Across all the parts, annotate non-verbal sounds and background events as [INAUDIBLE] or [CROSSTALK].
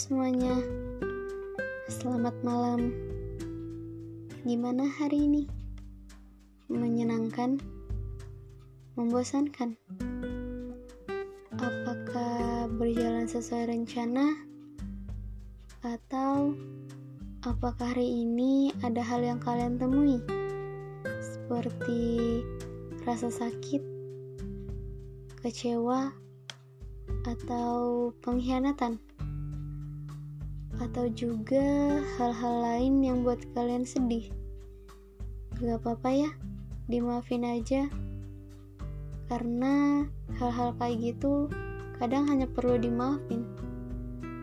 semuanya, selamat malam. Gimana hari ini? Menyenangkan? Membosankan? Apakah berjalan sesuai rencana? Atau apakah hari ini ada hal yang kalian temui? Seperti rasa sakit, kecewa, atau pengkhianatan? Atau juga hal-hal lain yang buat kalian sedih. Gak apa-apa ya, dimaafin aja. Karena hal-hal kayak gitu kadang hanya perlu dimaafin.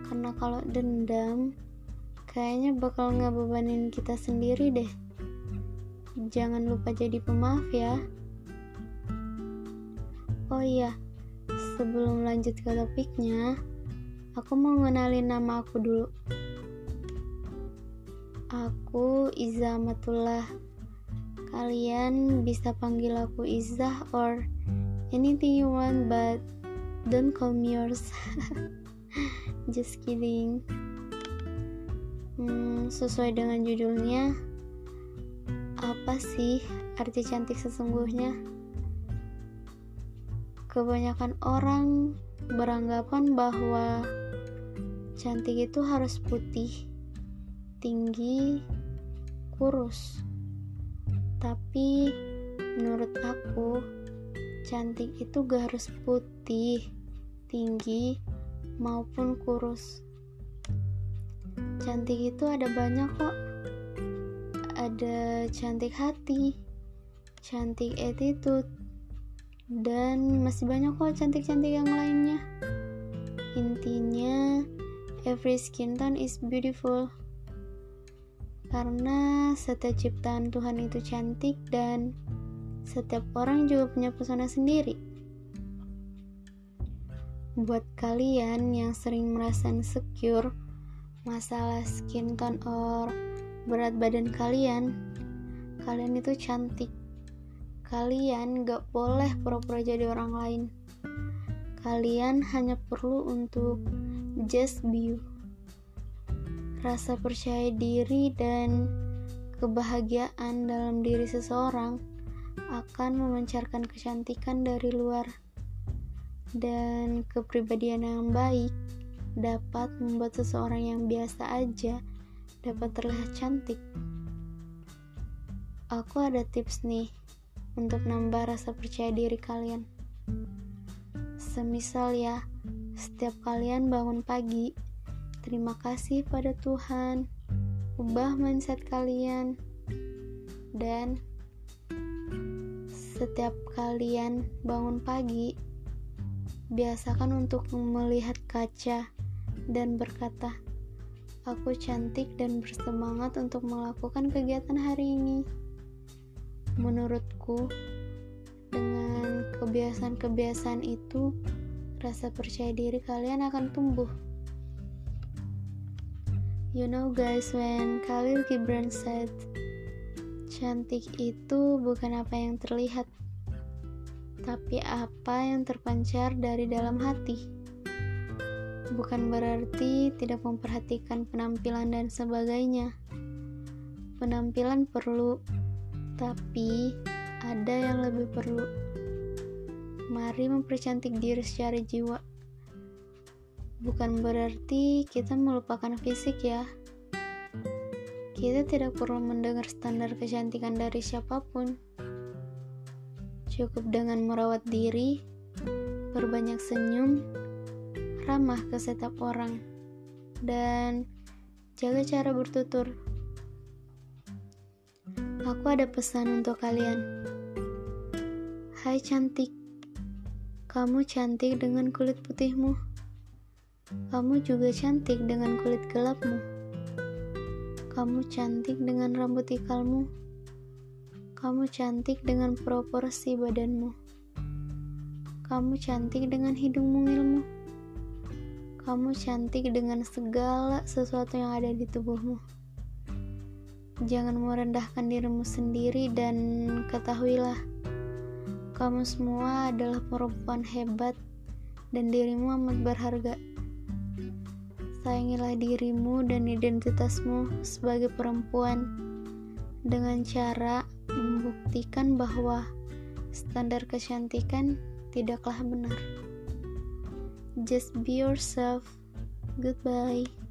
Karena kalau dendam, kayaknya bakal ngebebanin kita sendiri deh. Jangan lupa jadi pemaaf ya. Oh iya, sebelum lanjut ke topiknya, Aku mau ngenalin nama aku dulu. Aku Iza Matullah. Kalian bisa panggil aku Izzah or anything you want but don't call me yours. [LAUGHS] Just kidding. Hmm, sesuai dengan judulnya, apa sih arti cantik sesungguhnya? Kebanyakan orang beranggapan bahwa cantik itu harus putih, tinggi, kurus. Tapi menurut aku, cantik itu gak harus putih, tinggi, maupun kurus. Cantik itu ada banyak kok. Ada cantik hati, cantik attitude, dan masih banyak kok cantik-cantik yang lainnya. Intinya, every skin tone is beautiful karena setiap ciptaan Tuhan itu cantik dan setiap orang juga punya pesona sendiri. Buat kalian yang sering merasa insecure masalah skin tone or berat badan kalian, kalian itu cantik. Kalian gak boleh pura-pura jadi orang lain. Kalian hanya perlu untuk just be you. Rasa percaya diri dan kebahagiaan dalam diri seseorang akan memancarkan kecantikan dari luar dan kepribadian yang baik dapat membuat seseorang yang biasa aja dapat terlihat cantik. Aku ada tips nih untuk nambah rasa percaya diri kalian. Semisal ya, setiap kalian bangun pagi, terima kasih pada Tuhan. Ubah mindset kalian. Dan setiap kalian bangun pagi, biasakan untuk melihat kaca dan berkata, "Aku cantik dan bersemangat untuk melakukan kegiatan hari ini." Menurutku, dengan kebiasaan-kebiasaan itu, rasa percaya diri kalian akan tumbuh. You know guys, when Khalil Gibran said, cantik itu bukan apa yang terlihat, tapi apa yang terpancar dari dalam hati. Bukan berarti tidak memperhatikan penampilan dan sebagainya. Penampilan perlu, tapi ada yang lebih perlu mari mempercantik diri secara jiwa. Bukan berarti kita melupakan fisik ya. Kita tidak perlu mendengar standar kecantikan dari siapa pun. Cukup dengan merawat diri, berbanyak senyum, ramah ke setiap orang, dan jaga cara bertutur. Aku ada pesan untuk kalian. Hai cantik, kamu cantik dengan kulit putihmu. Kamu juga cantik dengan kulit gelapmu. Kamu cantik dengan rambut ikalmu. Kamu cantik dengan proporsi badanmu. Kamu cantik dengan hidung mungilmu. Kamu cantik dengan segala sesuatu yang ada di tubuhmu. Jangan merendahkan dirimu sendiri dan ketahuilah kamu semua adalah perempuan hebat dan dirimu amat berharga. Sayangilah dirimu dan identitasmu sebagai perempuan dengan cara membuktikan bahwa standar kecantikan tidaklah benar. Just be yourself. Goodbye.